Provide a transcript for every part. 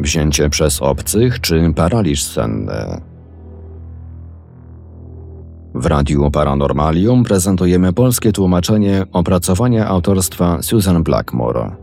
Wzięcie przez obcych czy paraliż senny? W Radiu Paranormalium prezentujemy polskie tłumaczenie opracowania autorstwa Susan Blackmore.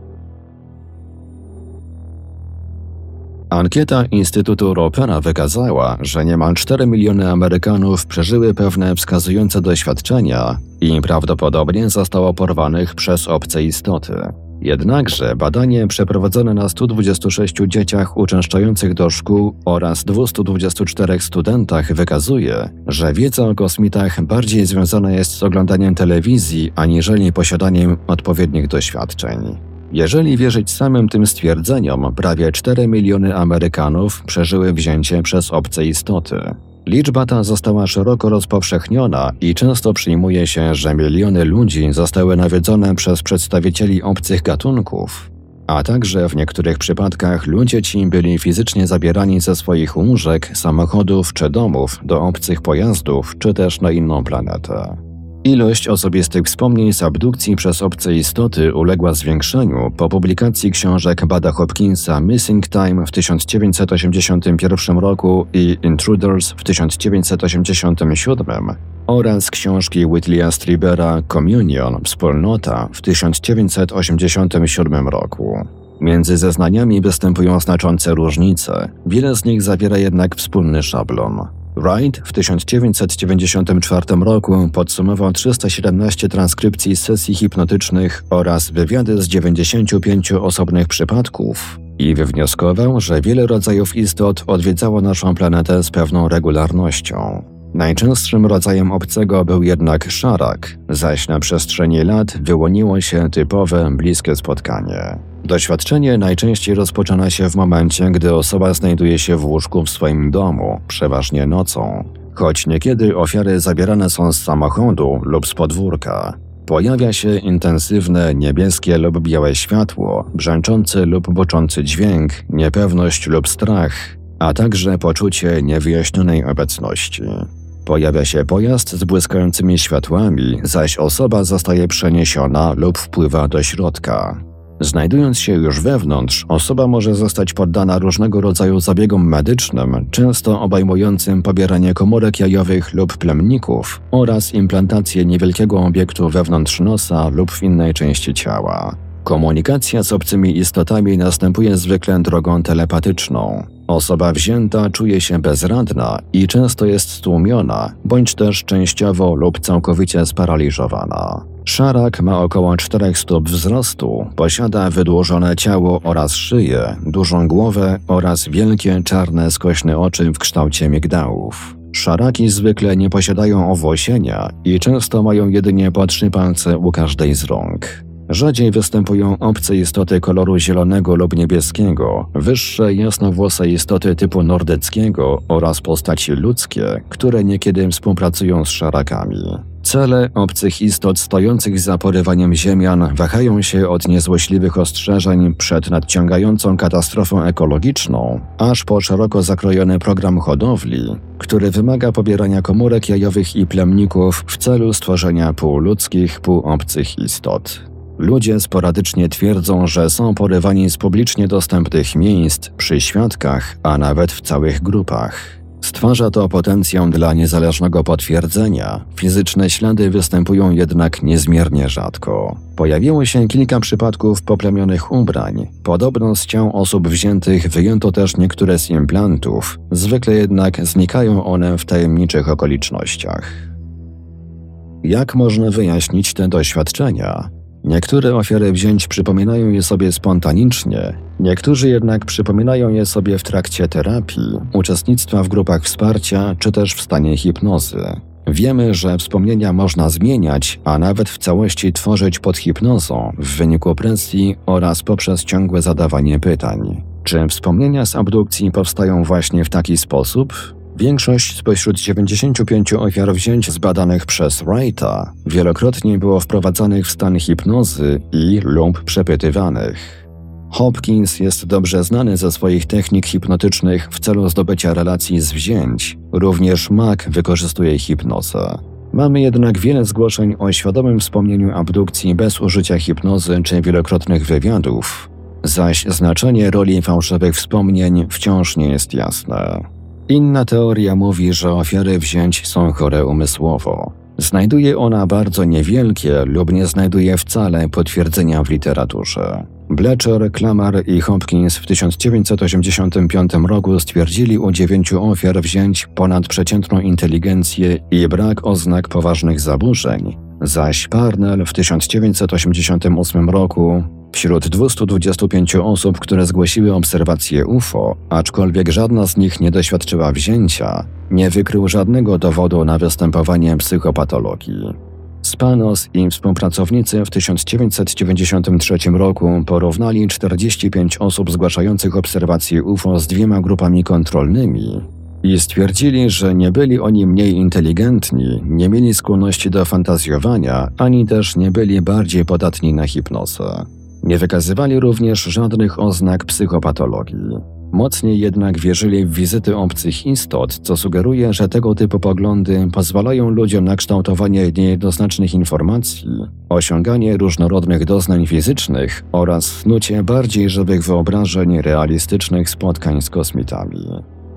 Ankieta Instytutu Ropera wykazała, że niemal 4 miliony Amerykanów przeżyły pewne wskazujące doświadczenia i prawdopodobnie zostało porwanych przez obce istoty. Jednakże badanie przeprowadzone na 126 dzieciach uczęszczających do szkół oraz 224 studentach wykazuje, że wiedza o kosmitach bardziej związana jest z oglądaniem telewizji aniżeli posiadaniem odpowiednich doświadczeń. Jeżeli wierzyć samym tym stwierdzeniom, prawie 4 miliony Amerykanów przeżyły wzięcie przez obce istoty. Liczba ta została szeroko rozpowszechniona i często przyjmuje się, że miliony ludzi zostały nawiedzone przez przedstawicieli obcych gatunków, a także w niektórych przypadkach ludzie ci byli fizycznie zabierani ze swoich łóżek, samochodów czy domów do obcych pojazdów, czy też na inną planetę. Ilość osobistych wspomnień z abdukcji przez obce istoty uległa zwiększeniu po publikacji książek Bada Hopkinsa Missing Time w 1981 roku i Intruders w 1987 oraz książki Whitleya Stribera Communion Wspólnota w 1987 roku. Między zeznaniami występują znaczące różnice, wiele z nich zawiera jednak wspólny szablon. Wright w 1994 roku podsumował 317 transkrypcji sesji hipnotycznych oraz wywiady z 95 osobnych przypadków i wywnioskował, że wiele rodzajów istot odwiedzało naszą planetę z pewną regularnością. Najczęstszym rodzajem obcego był jednak szarak, zaś na przestrzeni lat wyłoniło się typowe, bliskie spotkanie. Doświadczenie najczęściej rozpoczyna się w momencie, gdy osoba znajduje się w łóżku w swoim domu, przeważnie nocą, choć niekiedy ofiary zabierane są z samochodu lub z podwórka. Pojawia się intensywne niebieskie lub białe światło, brzęczący lub boczący dźwięk, niepewność lub strach, a także poczucie niewyjaśnionej obecności. Pojawia się pojazd z błyskającymi światłami, zaś osoba zostaje przeniesiona lub wpływa do środka. Znajdując się już wewnątrz, osoba może zostać poddana różnego rodzaju zabiegom medycznym, często obejmującym pobieranie komórek jajowych lub plemników oraz implantację niewielkiego obiektu wewnątrz nosa lub w innej części ciała. Komunikacja z obcymi istotami następuje zwykle drogą telepatyczną. Osoba wzięta czuje się bezradna i często jest stłumiona, bądź też częściowo lub całkowicie sparaliżowana. Szarak ma około 4 stóp wzrostu, posiada wydłużone ciało oraz szyję, dużą głowę oraz wielkie czarne skośne oczy w kształcie migdałów. Szaraki zwykle nie posiadają owłosienia i często mają jedynie po trzy palce u każdej z rąk. Rzadziej występują obce istoty koloru zielonego lub niebieskiego, wyższe jasnowłose istoty typu nordyckiego oraz postaci ludzkie, które niekiedy współpracują z szarakami. Cele obcych istot stojących za porywaniem ziemian wahają się od niezłośliwych ostrzeżeń przed nadciągającą katastrofą ekologiczną, aż po szeroko zakrojony program hodowli, który wymaga pobierania komórek jajowych i plemników w celu stworzenia półludzkich, półobcych istot. Ludzie sporadycznie twierdzą, że są porywani z publicznie dostępnych miejsc, przy świadkach, a nawet w całych grupach. Stwarza to potencjał dla niezależnego potwierdzenia. Fizyczne ślady występują jednak niezmiernie rzadko. Pojawiło się kilka przypadków poplemionych ubrań. Podobno z ciał osób wziętych wyjęto też niektóre z implantów, zwykle jednak znikają one w tajemniczych okolicznościach. Jak można wyjaśnić te doświadczenia? Niektóre ofiary wzięć przypominają je sobie spontanicznie, niektórzy jednak przypominają je sobie w trakcie terapii, uczestnictwa w grupach wsparcia czy też w stanie hipnozy. Wiemy, że wspomnienia można zmieniać, a nawet w całości tworzyć pod hipnozą w wyniku presji oraz poprzez ciągłe zadawanie pytań. Czy wspomnienia z abdukcji powstają właśnie w taki sposób? Większość spośród 95 ofiar wzięć zbadanych przez Wrighta wielokrotnie było wprowadzanych w stan hipnozy i lub przepytywanych. Hopkins jest dobrze znany ze swoich technik hipnotycznych w celu zdobycia relacji z wzięć. Również Mac wykorzystuje hipnozę. Mamy jednak wiele zgłoszeń o świadomym wspomnieniu abdukcji bez użycia hipnozy czy wielokrotnych wywiadów, zaś znaczenie roli fałszywych wspomnień wciąż nie jest jasne. Inna teoria mówi, że ofiary wzięć są chore umysłowo. Znajduje ona bardzo niewielkie lub nie znajduje wcale potwierdzenia w literaturze. Blecher, Klamar i Hopkins w 1985 roku stwierdzili u dziewięciu ofiar wzięć ponadprzeciętną inteligencję i brak oznak poważnych zaburzeń, zaś Parnell w 1988 roku wśród 225 osób, które zgłosiły obserwację UFO, aczkolwiek żadna z nich nie doświadczyła wzięcia, nie wykrył żadnego dowodu na występowanie psychopatologii. Spanos i współpracownicy w 1993 roku porównali 45 osób zgłaszających obserwacje UFO z dwiema grupami kontrolnymi i stwierdzili, że nie byli oni mniej inteligentni, nie mieli skłonności do fantazjowania, ani też nie byli bardziej podatni na hipnozę. Nie wykazywali również żadnych oznak psychopatologii. Mocniej jednak wierzyli w wizyty obcych istot, co sugeruje, że tego typu poglądy pozwalają ludziom na kształtowanie niejednoznacznych informacji, osiąganie różnorodnych doznań fizycznych oraz snucie bardziej żywych wyobrażeń realistycznych spotkań z kosmitami.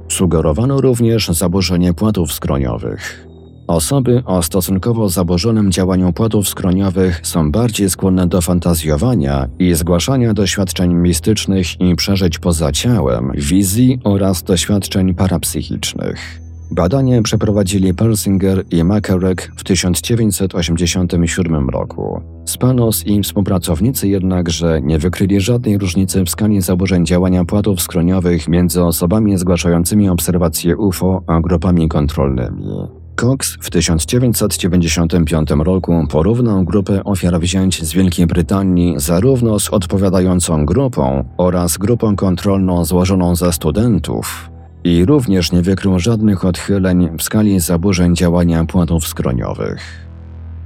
Sugerowano również zaburzenie płatów skroniowych. Osoby o stosunkowo zaburzonym działaniu płatów skroniowych są bardziej skłonne do fantazjowania i zgłaszania doświadczeń mistycznych i przeżyć poza ciałem, wizji oraz doświadczeń parapsychicznych. Badanie przeprowadzili Persinger i Makarek w 1987 roku. Spanos i współpracownicy jednakże nie wykryli żadnej różnicy w skali zaburzeń działania płatów skroniowych między osobami zgłaszającymi obserwacje UFO a grupami kontrolnymi. Cox w 1995 roku porównał grupę ofiar wzięć z Wielkiej Brytanii zarówno z odpowiadającą grupą oraz grupą kontrolną złożoną ze studentów i również nie wykrył żadnych odchyleń w skali zaburzeń działania płatów skroniowych.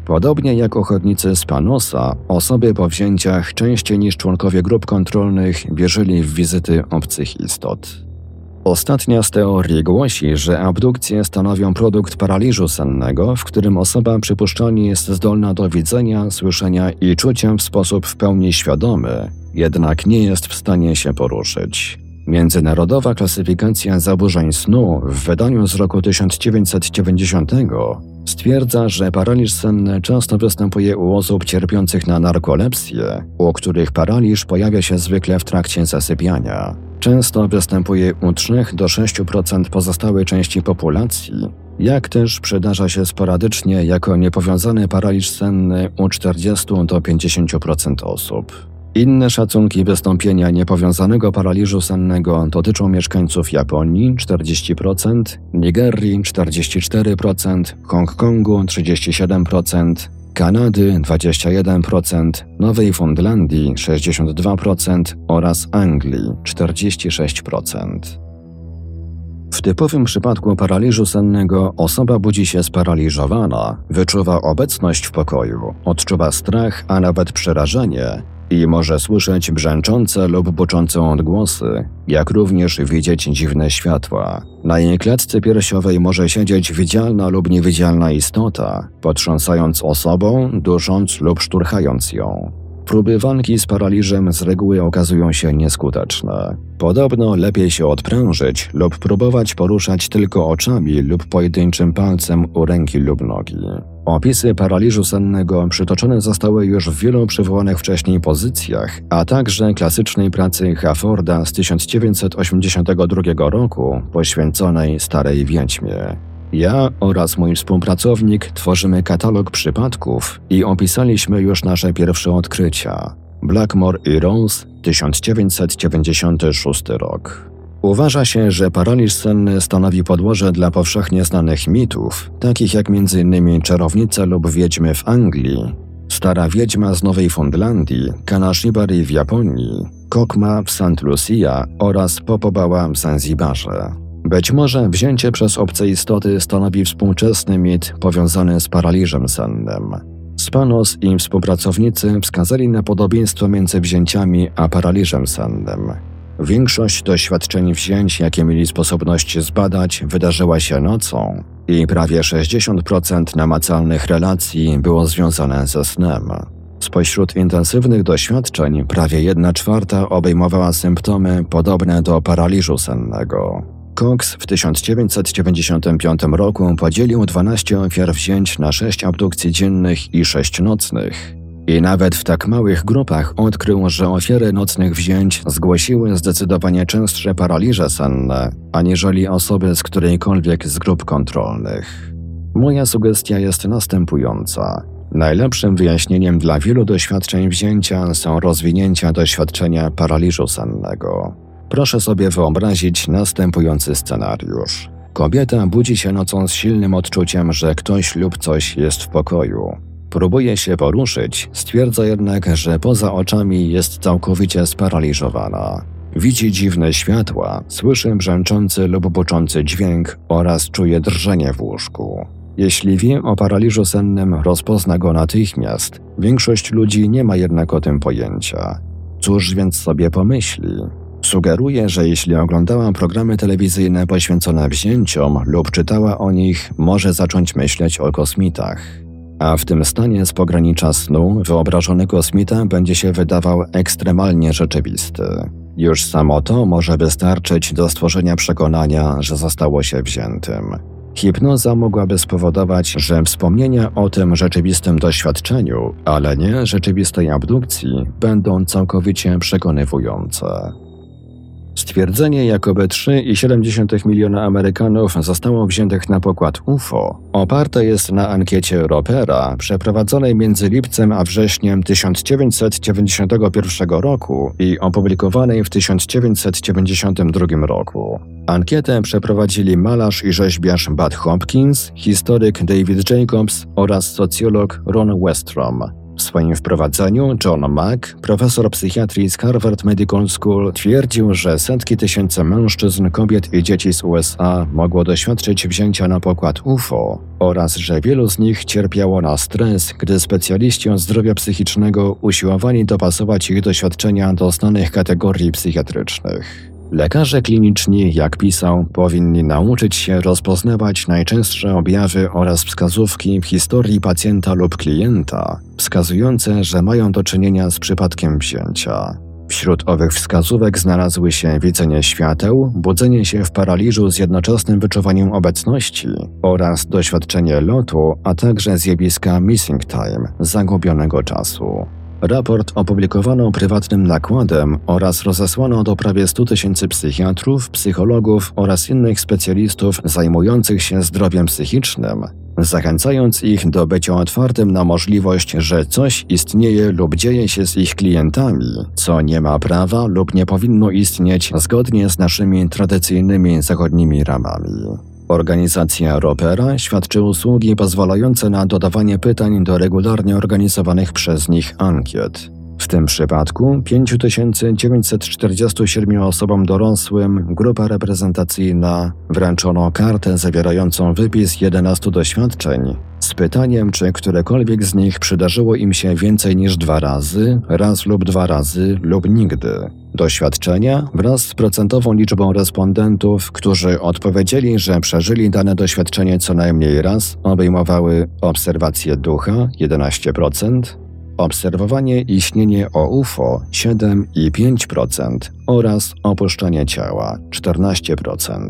Podobnie jak ochotnicy z Panosa, osoby po wzięciach częściej niż członkowie grup kontrolnych wierzyli w wizyty obcych istot. Ostatnia z teorii głosi, że abdukcje stanowią produkt paraliżu sennego, w którym osoba przypuszczalnie jest zdolna do widzenia, słyszenia i czucia w sposób w pełni świadomy, jednak nie jest w stanie się poruszyć. Międzynarodowa klasyfikacja zaburzeń snu w wydaniu z roku 1990 stwierdza, że paraliż senny często występuje u osób cierpiących na narkolepsję, u których paraliż pojawia się zwykle w trakcie zasypiania. Często występuje u 3 do 6% pozostałej części populacji, jak też przydarza się sporadycznie jako niepowiązany paraliż senny u 40 do 50% osób. Inne szacunki wystąpienia niepowiązanego paraliżu sennego dotyczą mieszkańców Japonii 40%, Nigerii 44%, Hongkongu 37%, Kanady 21%, Nowej Fundlandii 62% oraz Anglii 46%. W typowym przypadku paraliżu sennego osoba budzi się sparaliżowana, wyczuwa obecność w pokoju, odczuwa strach, a nawet przerażenie i może słyszeć brzęczące lub buczące odgłosy, jak również widzieć dziwne światła. Na jej klatce piersiowej może siedzieć widzialna lub niewidzialna istota, potrząsając osobą, dusząc lub szturchając ją. Próby walki z paraliżem z reguły okazują się nieskuteczne. Podobno lepiej się odprężyć lub próbować poruszać tylko oczami lub pojedynczym palcem u ręki lub nogi. Opisy paraliżu sennego przytoczone zostały już w wielu przywołanych wcześniej pozycjach, a także klasycznej pracy Hafforda z 1982 roku poświęconej Starej Wiedźmie. Ja oraz mój współpracownik tworzymy katalog przypadków i opisaliśmy już nasze pierwsze odkrycia. Blackmore i Rose, 1996 rok. Uważa się, że paraliż senny stanowi podłoże dla powszechnie znanych mitów, takich jak m.in. czarownice lub wiedźmy w Anglii, stara wiedźma z Nowej Fundlandii, Kanashibari w Japonii, Kokma w St. Lucia oraz Popobała w Zanzibarze. Być może wzięcie przez obce istoty stanowi współczesny mit powiązany z paraliżem sennym. Spanos i współpracownicy wskazali na podobieństwo między wzięciami a paraliżem sennym. Większość doświadczeń wzięć, jakie mieli sposobność zbadać, wydarzyła się nocą i prawie 60% namacalnych relacji było związane ze snem. Spośród intensywnych doświadczeń prawie 1 czwarta obejmowała symptomy podobne do paraliżu sennego. Cox w 1995 roku podzielił 12 ofiar wzięć na 6 abdukcji dziennych i 6 nocnych. I nawet w tak małych grupach odkrył, że ofiary nocnych wzięć zgłosiły zdecydowanie częstsze paraliże senne, aniżeli osoby z którejkolwiek z grup kontrolnych. Moja sugestia jest następująca. Najlepszym wyjaśnieniem dla wielu doświadczeń wzięcia są rozwinięcia doświadczenia paraliżu sennego. Proszę sobie wyobrazić następujący scenariusz. Kobieta budzi się nocą z silnym odczuciem, że ktoś lub coś jest w pokoju. Próbuje się poruszyć, stwierdza jednak, że poza oczami jest całkowicie sparaliżowana. Widzi dziwne światła, słyszy brzęczący lub boczący dźwięk oraz czuje drżenie w łóżku. Jeśli wie o paraliżu sennym, rozpozna go natychmiast. Większość ludzi nie ma jednak o tym pojęcia. Cóż więc sobie pomyśli? Sugeruje, że jeśli oglądała programy telewizyjne poświęcone wzięciom lub czytała o nich, może zacząć myśleć o kosmitach. A w tym stanie z pogranicza snu wyobrażony kosmita będzie się wydawał ekstremalnie rzeczywisty. Już samo to może wystarczyć do stworzenia przekonania, że zostało się wziętym. Hipnoza mogłaby spowodować, że wspomnienia o tym rzeczywistym doświadczeniu, ale nie rzeczywistej abdukcji, będą całkowicie przekonywujące. Stwierdzenie, jakoby 3,7 miliona Amerykanów zostało wziętych na pokład UFO, oparte jest na ankiecie Ropera przeprowadzonej między lipcem a wrześniem 1991 roku i opublikowanej w 1992 roku. Ankietę przeprowadzili malarz i rzeźbiarz Bud Hopkins, historyk David Jacobs oraz socjolog Ron Westrom. W swoim wprowadzeniu John Mack, profesor psychiatrii z Harvard Medical School, twierdził, że setki tysięcy mężczyzn, kobiet i dzieci z USA mogło doświadczyć wzięcia na pokład UFO oraz że wielu z nich cierpiało na stres, gdy specjaliści od zdrowia psychicznego usiłowali dopasować ich doświadczenia do znanych kategorii psychiatrycznych. Lekarze kliniczni, jak pisał, powinni nauczyć się rozpoznawać najczęstsze objawy oraz wskazówki w historii pacjenta lub klienta, wskazujące, że mają do czynienia z przypadkiem wzięcia. Wśród owych wskazówek znalazły się widzenie świateł, budzenie się w paraliżu z jednoczesnym wyczuwaniem obecności oraz doświadczenie lotu, a także zjawiska missing time, zagubionego czasu. Raport opublikowano prywatnym nakładem oraz rozesłano do prawie 100 tysięcy psychiatrów, psychologów oraz innych specjalistów zajmujących się zdrowiem psychicznym, zachęcając ich do bycia otwartym na możliwość, że coś istnieje lub dzieje się z ich klientami, co nie ma prawa lub nie powinno istnieć zgodnie z naszymi tradycyjnymi zachodnimi ramami. Organizacja Ropera świadczy usługi pozwalające na dodawanie pytań do regularnie organizowanych przez nich ankiet. W tym przypadku 5947 osobom dorosłym grupa reprezentacyjna wręczono kartę zawierającą wypis 11 doświadczeń z pytaniem, czy którekolwiek z nich przydarzyło im się więcej niż dwa razy, raz lub dwa razy lub nigdy. Doświadczenia wraz z procentową liczbą respondentów, którzy odpowiedzieli, że przeżyli dane doświadczenie co najmniej raz, obejmowały obserwację ducha 11%, obserwowanie istnienie o UFO 7,5% oraz opuszczanie ciała 14%.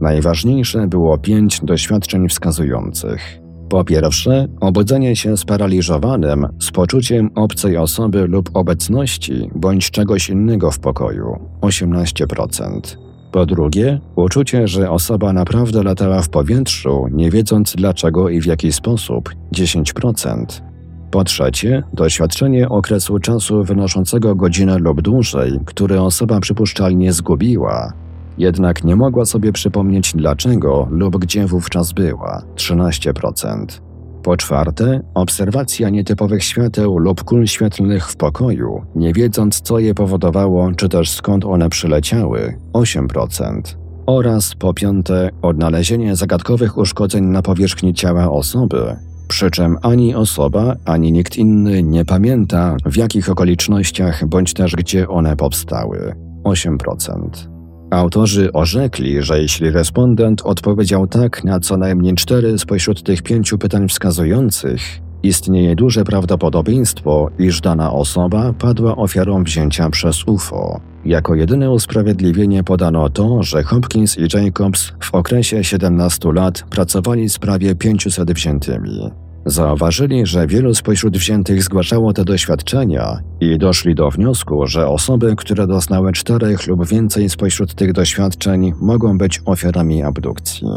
Najważniejsze było pięć doświadczeń wskazujących. Po pierwsze, obudzenie się sparaliżowanym z poczuciem obcej osoby lub obecności bądź czegoś innego w pokoju 18%. Po drugie, uczucie, że osoba naprawdę latała w powietrzu, nie wiedząc dlaczego i w jaki sposób 10%. Po trzecie, doświadczenie okresu czasu wynoszącego godzinę lub dłużej, który osoba przypuszczalnie zgubiła, jednak nie mogła sobie przypomnieć dlaczego lub gdzie wówczas była 13%. Po czwarte, obserwacja nietypowych świateł lub kul świetlnych w pokoju, nie wiedząc co je powodowało czy też skąd one przyleciały 8%. Oraz po piąte, odnalezienie zagadkowych uszkodzeń na powierzchni ciała osoby, przy czym ani osoba, ani nikt inny nie pamięta, w jakich okolicznościach bądź też gdzie one powstały 8%. Autorzy orzekli, że jeśli respondent odpowiedział tak na co najmniej cztery spośród tych pięciu pytań wskazujących, Istnieje duże prawdopodobieństwo, iż dana osoba padła ofiarą wzięcia przez UFO. Jako jedyne usprawiedliwienie podano to, że Hopkins i Jacobs w okresie 17 lat pracowali z prawie 500 wziętymi. Zauważyli, że wielu spośród wziętych zgłaszało te doświadczenia i doszli do wniosku, że osoby, które doznały czterech lub więcej spośród tych doświadczeń, mogą być ofiarami abdukcji.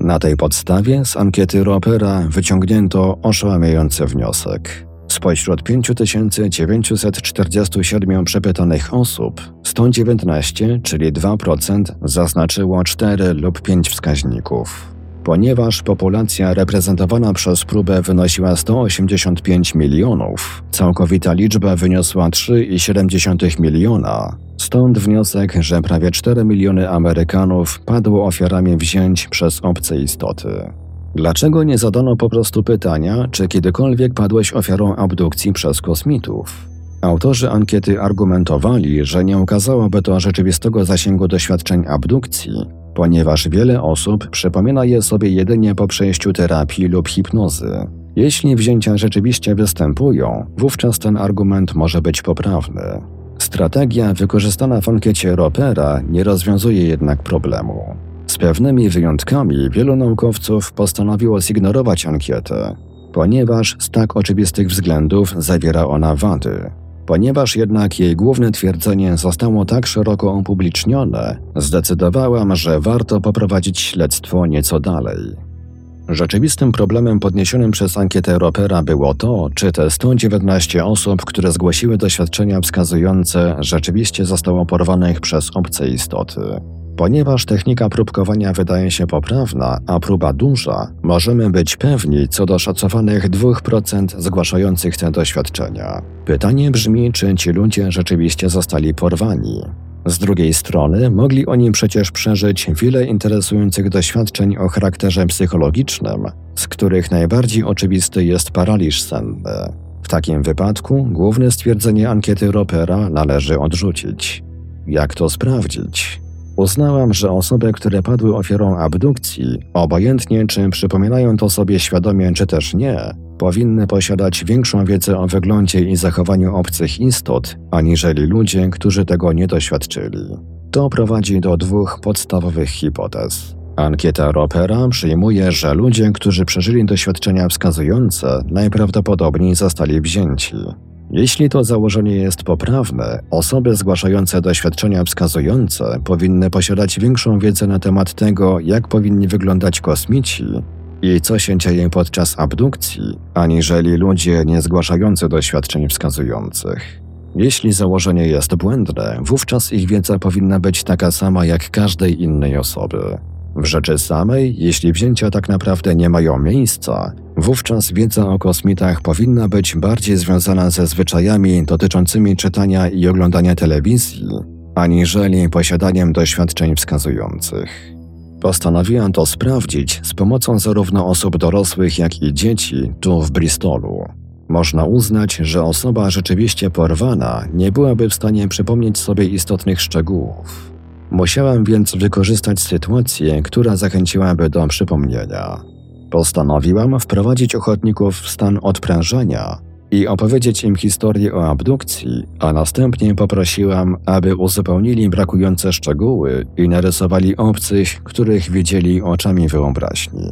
Na tej podstawie z ankiety Ropera wyciągnięto oszałamiający wniosek. Spośród 5947 przepytanych osób, 119, czyli 2%, zaznaczyło 4 lub 5 wskaźników. Ponieważ populacja reprezentowana przez próbę wynosiła 185 milionów, całkowita liczba wyniosła 3,7 miliona. Stąd wniosek, że prawie 4 miliony Amerykanów padło ofiarami wzięć przez obce istoty. Dlaczego nie zadano po prostu pytania, czy kiedykolwiek padłeś ofiarą abdukcji przez kosmitów? Autorzy ankiety argumentowali, że nie ukazałoby to rzeczywistego zasięgu doświadczeń abdukcji, ponieważ wiele osób przypomina je sobie jedynie po przejściu terapii lub hipnozy. Jeśli wzięcia rzeczywiście występują, wówczas ten argument może być poprawny. Strategia wykorzystana w ankiecie Ropera nie rozwiązuje jednak problemu. Z pewnymi wyjątkami wielu naukowców postanowiło zignorować ankietę, ponieważ z tak oczywistych względów zawiera ona wady. Ponieważ jednak jej główne twierdzenie zostało tak szeroko upublicznione, zdecydowałam, że warto poprowadzić śledztwo nieco dalej. Rzeczywistym problemem podniesionym przez ankietę Ropera było to, czy te 119 osób, które zgłosiły doświadczenia wskazujące, rzeczywiście zostało porwanych przez obce istoty. Ponieważ technika próbkowania wydaje się poprawna, a próba duża, możemy być pewni co do szacowanych 2% zgłaszających te doświadczenia. Pytanie brzmi, czy ci ludzie rzeczywiście zostali porwani. Z drugiej strony, mogli oni przecież przeżyć wiele interesujących doświadczeń o charakterze psychologicznym, z których najbardziej oczywisty jest paraliż senny. W takim wypadku główne stwierdzenie ankiety Ropera należy odrzucić. Jak to sprawdzić? Uznałam, że osoby, które padły ofiarą abdukcji, obojętnie czy przypominają to sobie świadomie czy też nie, powinny posiadać większą wiedzę o wyglądzie i zachowaniu obcych istot, aniżeli ludzie, którzy tego nie doświadczyli. To prowadzi do dwóch podstawowych hipotez. Ankieta Ropera przyjmuje, że ludzie, którzy przeżyli doświadczenia wskazujące, najprawdopodobniej zostali wzięci. Jeśli to założenie jest poprawne, osoby zgłaszające doświadczenia wskazujące powinny posiadać większą wiedzę na temat tego, jak powinni wyglądać kosmici i co się dzieje podczas abdukcji, aniżeli ludzie nie zgłaszający doświadczeń wskazujących. Jeśli założenie jest błędne, wówczas ich wiedza powinna być taka sama jak każdej innej osoby. W rzeczy samej, jeśli wzięcia tak naprawdę nie mają miejsca, wówczas wiedza o kosmitach powinna być bardziej związana ze zwyczajami dotyczącymi czytania i oglądania telewizji, aniżeli posiadaniem doświadczeń wskazujących. Postanowiłam to sprawdzić z pomocą zarówno osób dorosłych, jak i dzieci tu w Bristolu. Można uznać, że osoba rzeczywiście porwana nie byłaby w stanie przypomnieć sobie istotnych szczegółów. Musiałam więc wykorzystać sytuację, która zachęciłaby do przypomnienia. Postanowiłam wprowadzić ochotników w stan odprężenia i opowiedzieć im historię o abdukcji, a następnie poprosiłam, aby uzupełnili brakujące szczegóły i narysowali obcych, których widzieli oczami wyobraźni.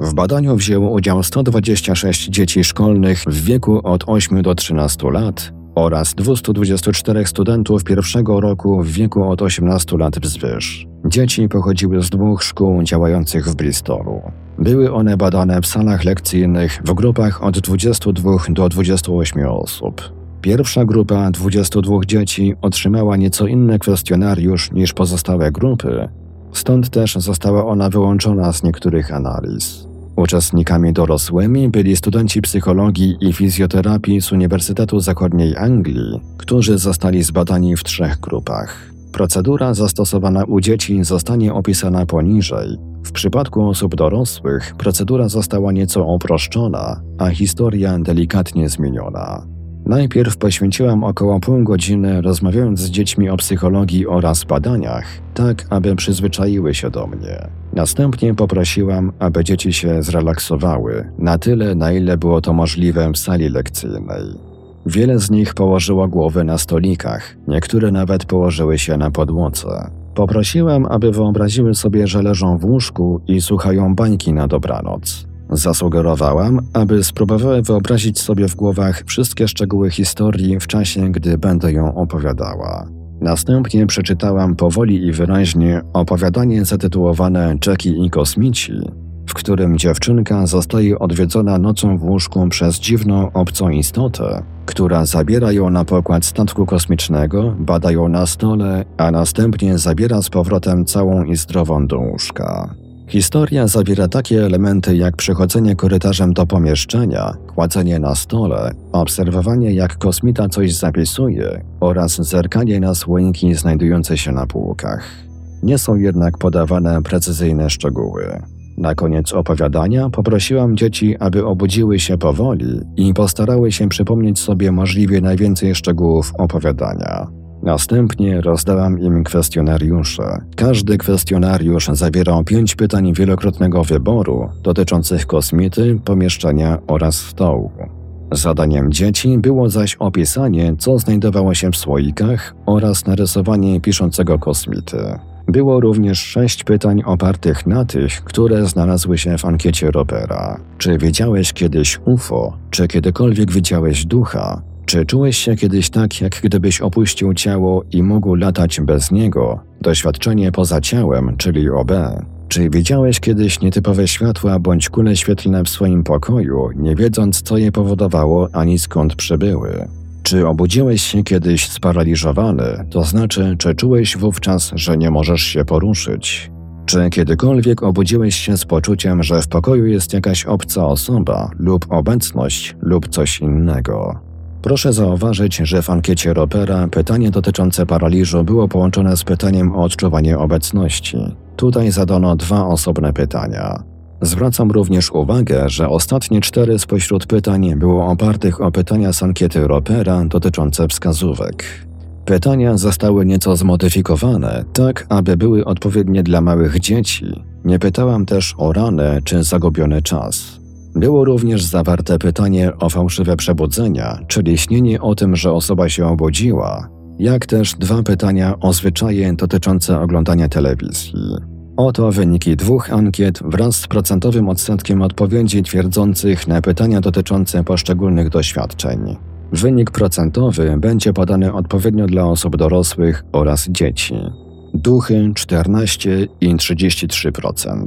W badaniu wzięło udział 126 dzieci szkolnych w wieku od 8 do 13 lat oraz 224 studentów pierwszego roku w wieku od 18 lat wzwyż. Dzieci pochodziły z dwóch szkół działających w Bristolu. Były one badane w salach lekcyjnych w grupach od 22 do 28 osób. Pierwsza grupa 22 dzieci otrzymała nieco inny kwestionariusz niż pozostałe grupy, stąd też została ona wyłączona z niektórych analiz. Uczestnikami dorosłymi byli studenci psychologii i fizjoterapii z Uniwersytetu Zachodniej Anglii, którzy zostali zbadani w trzech grupach. Procedura zastosowana u dzieci zostanie opisana poniżej. W przypadku osób dorosłych procedura została nieco uproszczona, a historia delikatnie zmieniona. Najpierw poświęciłam około pół godziny rozmawiając z dziećmi o psychologii oraz badaniach, tak aby przyzwyczaiły się do mnie. Następnie poprosiłam, aby dzieci się zrelaksowały, na tyle, na ile było to możliwe w sali lekcyjnej. Wiele z nich położyło głowy na stolikach, niektóre nawet położyły się na podłodze. Poprosiłam, aby wyobraziły sobie, że leżą w łóżku i słuchają bańki na dobranoc. Zasugerowałam, aby spróbowały wyobrazić sobie w głowach wszystkie szczegóły historii w czasie, gdy będę ją opowiadała. Następnie przeczytałam powoli i wyraźnie opowiadanie zatytułowane Jackie i kosmici, w którym dziewczynka zostaje odwiedzona nocą w łóżku przez dziwną obcą istotę, która zabiera ją na pokład statku kosmicznego, bada ją na stole, a następnie zabiera z powrotem całą i zdrową do łóżka. Historia zawiera takie elementy jak przechodzenie korytarzem do pomieszczenia, kładzenie na stole, obserwowanie jak kosmita coś zapisuje oraz zerkanie na słoinki znajdujące się na półkach. Nie są jednak podawane precyzyjne szczegóły. Na koniec opowiadania poprosiłam dzieci, aby obudziły się powoli i postarały się przypomnieć sobie możliwie najwięcej szczegółów opowiadania. Następnie rozdałam im kwestionariusze. Każdy kwestionariusz zawierał pięć pytań wielokrotnego wyboru dotyczących kosmity, pomieszczenia oraz stołu. Zadaniem dzieci było zaś opisanie, co znajdowało się w słoikach oraz narysowanie piszącego kosmity. Było również sześć pytań opartych na tych, które znalazły się w ankiecie Ropera. Czy widziałeś kiedyś UFO? Czy kiedykolwiek widziałeś ducha? Czy czułeś się kiedyś tak, jak gdybyś opuścił ciało i mógł latać bez niego? Doświadczenie poza ciałem, czyli OB. Czy widziałeś kiedyś nietypowe światła bądź kule świetlne w swoim pokoju, nie wiedząc co je powodowało ani skąd przybyły? Czy obudziłeś się kiedyś sparaliżowany, to znaczy, czy czułeś wówczas, że nie możesz się poruszyć? Czy kiedykolwiek obudziłeś się z poczuciem, że w pokoju jest jakaś obca osoba lub obecność lub coś innego? Proszę zauważyć, że w ankiecie Ropera pytanie dotyczące paraliżu było połączone z pytaniem o odczuwanie obecności. Tutaj zadano dwa osobne pytania. Zwracam również uwagę, że ostatnie cztery spośród pytań było opartych o pytania z ankiety Ropera dotyczące wskazówek. Pytania zostały nieco zmodyfikowane, tak aby były odpowiednie dla małych dzieci. Nie pytałam też o ranę czy zagubiony czas. Było również zawarte pytanie o fałszywe przebudzenia, czyli śnienie o tym, że osoba się obudziła, jak też dwa pytania o zwyczaje dotyczące oglądania telewizji. Oto wyniki dwóch ankiet wraz z procentowym odsetkiem odpowiedzi twierdzących na pytania dotyczące poszczególnych doświadczeń. Wynik procentowy będzie podany odpowiednio dla osób dorosłych oraz dzieci. Duchy 14 i 33%,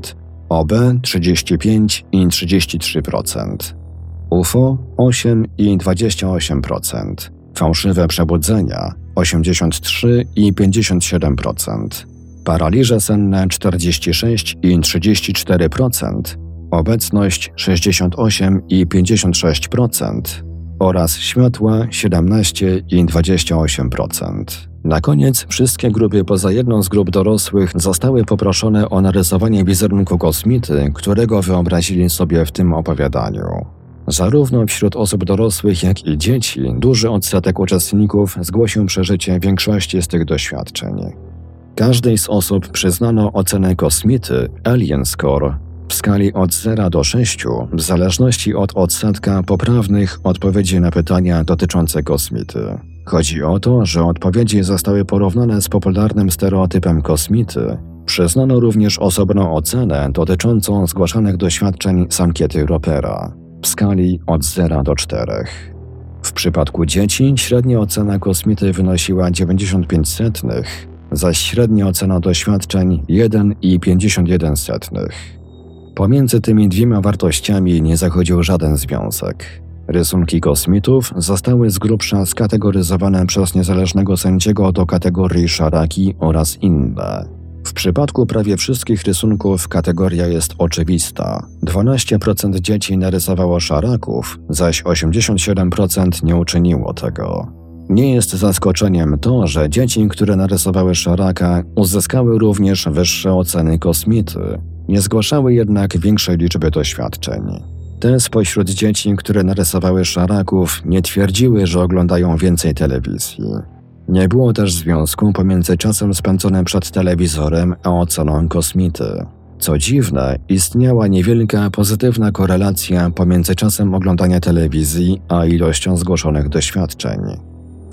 OB 35 i 33%, UFO 8 i 28%, fałszywe przebudzenia 83 i 57%, paraliże senne 46 i 34%, obecność 68 i 56% oraz światła 17 i 28%. Na koniec wszystkie grupy poza jedną z grup dorosłych zostały poproszone o narysowanie wizerunku kosmity, którego wyobrazili sobie w tym opowiadaniu. Zarówno wśród osób dorosłych, jak i dzieci duży odsetek uczestników zgłosił przeżycie większości z tych doświadczeń. Każdej z osób przyznano ocenę kosmity Alien Score w skali od 0 do 6 w zależności od odsetka poprawnych odpowiedzi na pytania dotyczące kosmity. Chodzi o to, że odpowiedzi zostały porównane z popularnym stereotypem kosmity. Przyznano również osobną ocenę dotyczącą zgłaszanych doświadczeń z ankiety Ropera w skali od 0 do 4. W przypadku dzieci średnia ocena kosmity wynosiła 95 setnych, zaś średnia ocena doświadczeń 1,51. Pomiędzy tymi dwiema wartościami nie zachodził żaden związek. Rysunki kosmitów zostały z grubsza skategoryzowane przez niezależnego sędziego do kategorii szaraki oraz inne. W przypadku prawie wszystkich rysunków kategoria jest oczywista. 12% dzieci narysowało szaraków, zaś 87% nie uczyniło tego. Nie jest zaskoczeniem to, że dzieci, które narysowały szaraka, uzyskały również wyższe oceny kosmity. Nie zgłaszały jednak większej liczby doświadczeń. Te spośród dzieci, które narysowały szaraków, nie twierdziły, że oglądają więcej telewizji. Nie było też związku pomiędzy czasem spędzonym przed telewizorem a oceną kosmity. Co dziwne, istniała niewielka pozytywna korelacja pomiędzy czasem oglądania telewizji a ilością zgłoszonych doświadczeń.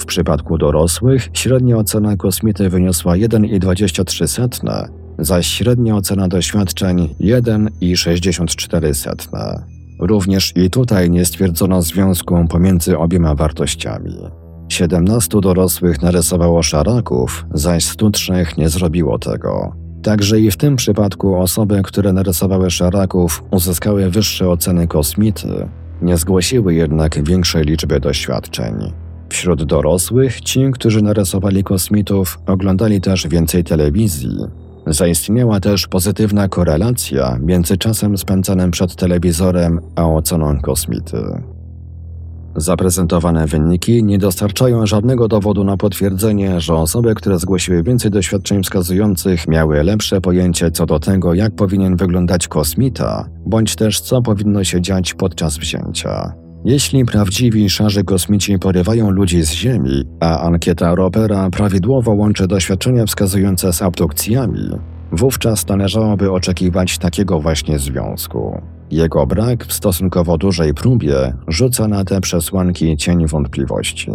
W przypadku dorosłych średnia ocena kosmity wyniosła 1,23, zaś średnia ocena doświadczeń 1,64. Również i tutaj nie stwierdzono związku pomiędzy obiema wartościami. 17 dorosłych narysowało szaraków, zaś 103 nie zrobiło tego. Także i w tym przypadku osoby, które narysowały szaraków, uzyskały wyższe oceny kosmity, nie zgłosiły jednak większej liczby doświadczeń. Wśród dorosłych ci, którzy narysowali kosmitów, oglądali też więcej telewizji. Zaistniała też pozytywna korelacja między czasem spędzanym przed telewizorem a oceną kosmity. Zaprezentowane wyniki nie dostarczają żadnego dowodu na potwierdzenie, że osoby, które zgłosiły więcej doświadczeń wskazujących, miały lepsze pojęcie co do tego, jak powinien wyglądać kosmita, bądź też co powinno się dziać podczas wzięcia. Jeśli prawdziwi szarzy kosmici porywają ludzi z Ziemi, a ankieta Ropera prawidłowo łączy doświadczenia wskazujące z abdukcjami, wówczas należałoby oczekiwać takiego właśnie związku. Jego brak w stosunkowo dużej próbie rzuca na te przesłanki cień wątpliwości.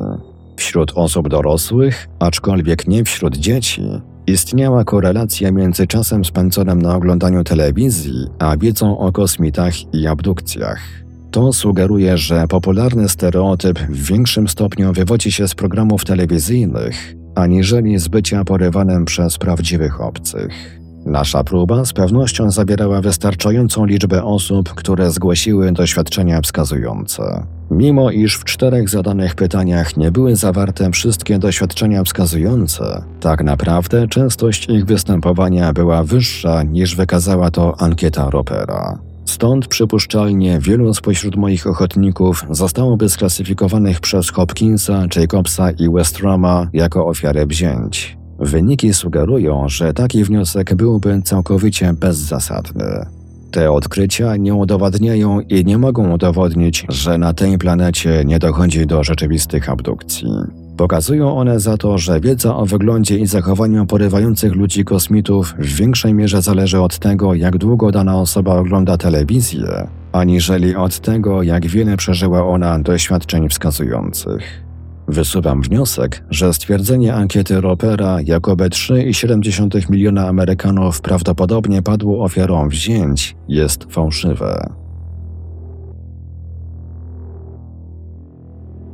Wśród osób dorosłych, aczkolwiek nie wśród dzieci, istniała korelacja między czasem spędzonym na oglądaniu telewizji, a wiedzą o kosmitach i abdukcjach. To sugeruje, że popularny stereotyp w większym stopniu wywodzi się z programów telewizyjnych, aniżeli z bycia porywanym przez prawdziwych obcych. Nasza próba z pewnością zawierała wystarczającą liczbę osób, które zgłosiły doświadczenia wskazujące. Mimo iż w czterech zadanych pytaniach nie były zawarte wszystkie doświadczenia wskazujące, tak naprawdę częstość ich występowania była wyższa niż wykazała to ankieta Ropera. Stąd przypuszczalnie wielu spośród moich ochotników zostałoby sklasyfikowanych przez Hopkinsa, Jacobsa i Westroma jako ofiary wzięć. Wyniki sugerują, że taki wniosek byłby całkowicie bezzasadny. Te odkrycia nie udowadniają i nie mogą udowodnić, że na tej planecie nie dochodzi do rzeczywistych abdukcji. Pokazują one za to, że wiedza o wyglądzie i zachowaniu porywających ludzi kosmitów w większej mierze zależy od tego, jak długo dana osoba ogląda telewizję, aniżeli od tego, jak wiele przeżyła ona doświadczeń wskazujących. Wysuwam wniosek, że stwierdzenie ankiety Ropera, jakoby 3,7 miliona Amerykanów prawdopodobnie padło ofiarą wzięć, jest fałszywe.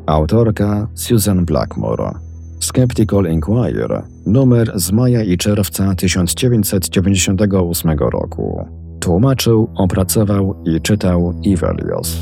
Autorka Susan Blackmore Skeptical Inquirer, numer z maja i czerwca 1998 roku. Tłumaczył, opracował i czytał Ivelios.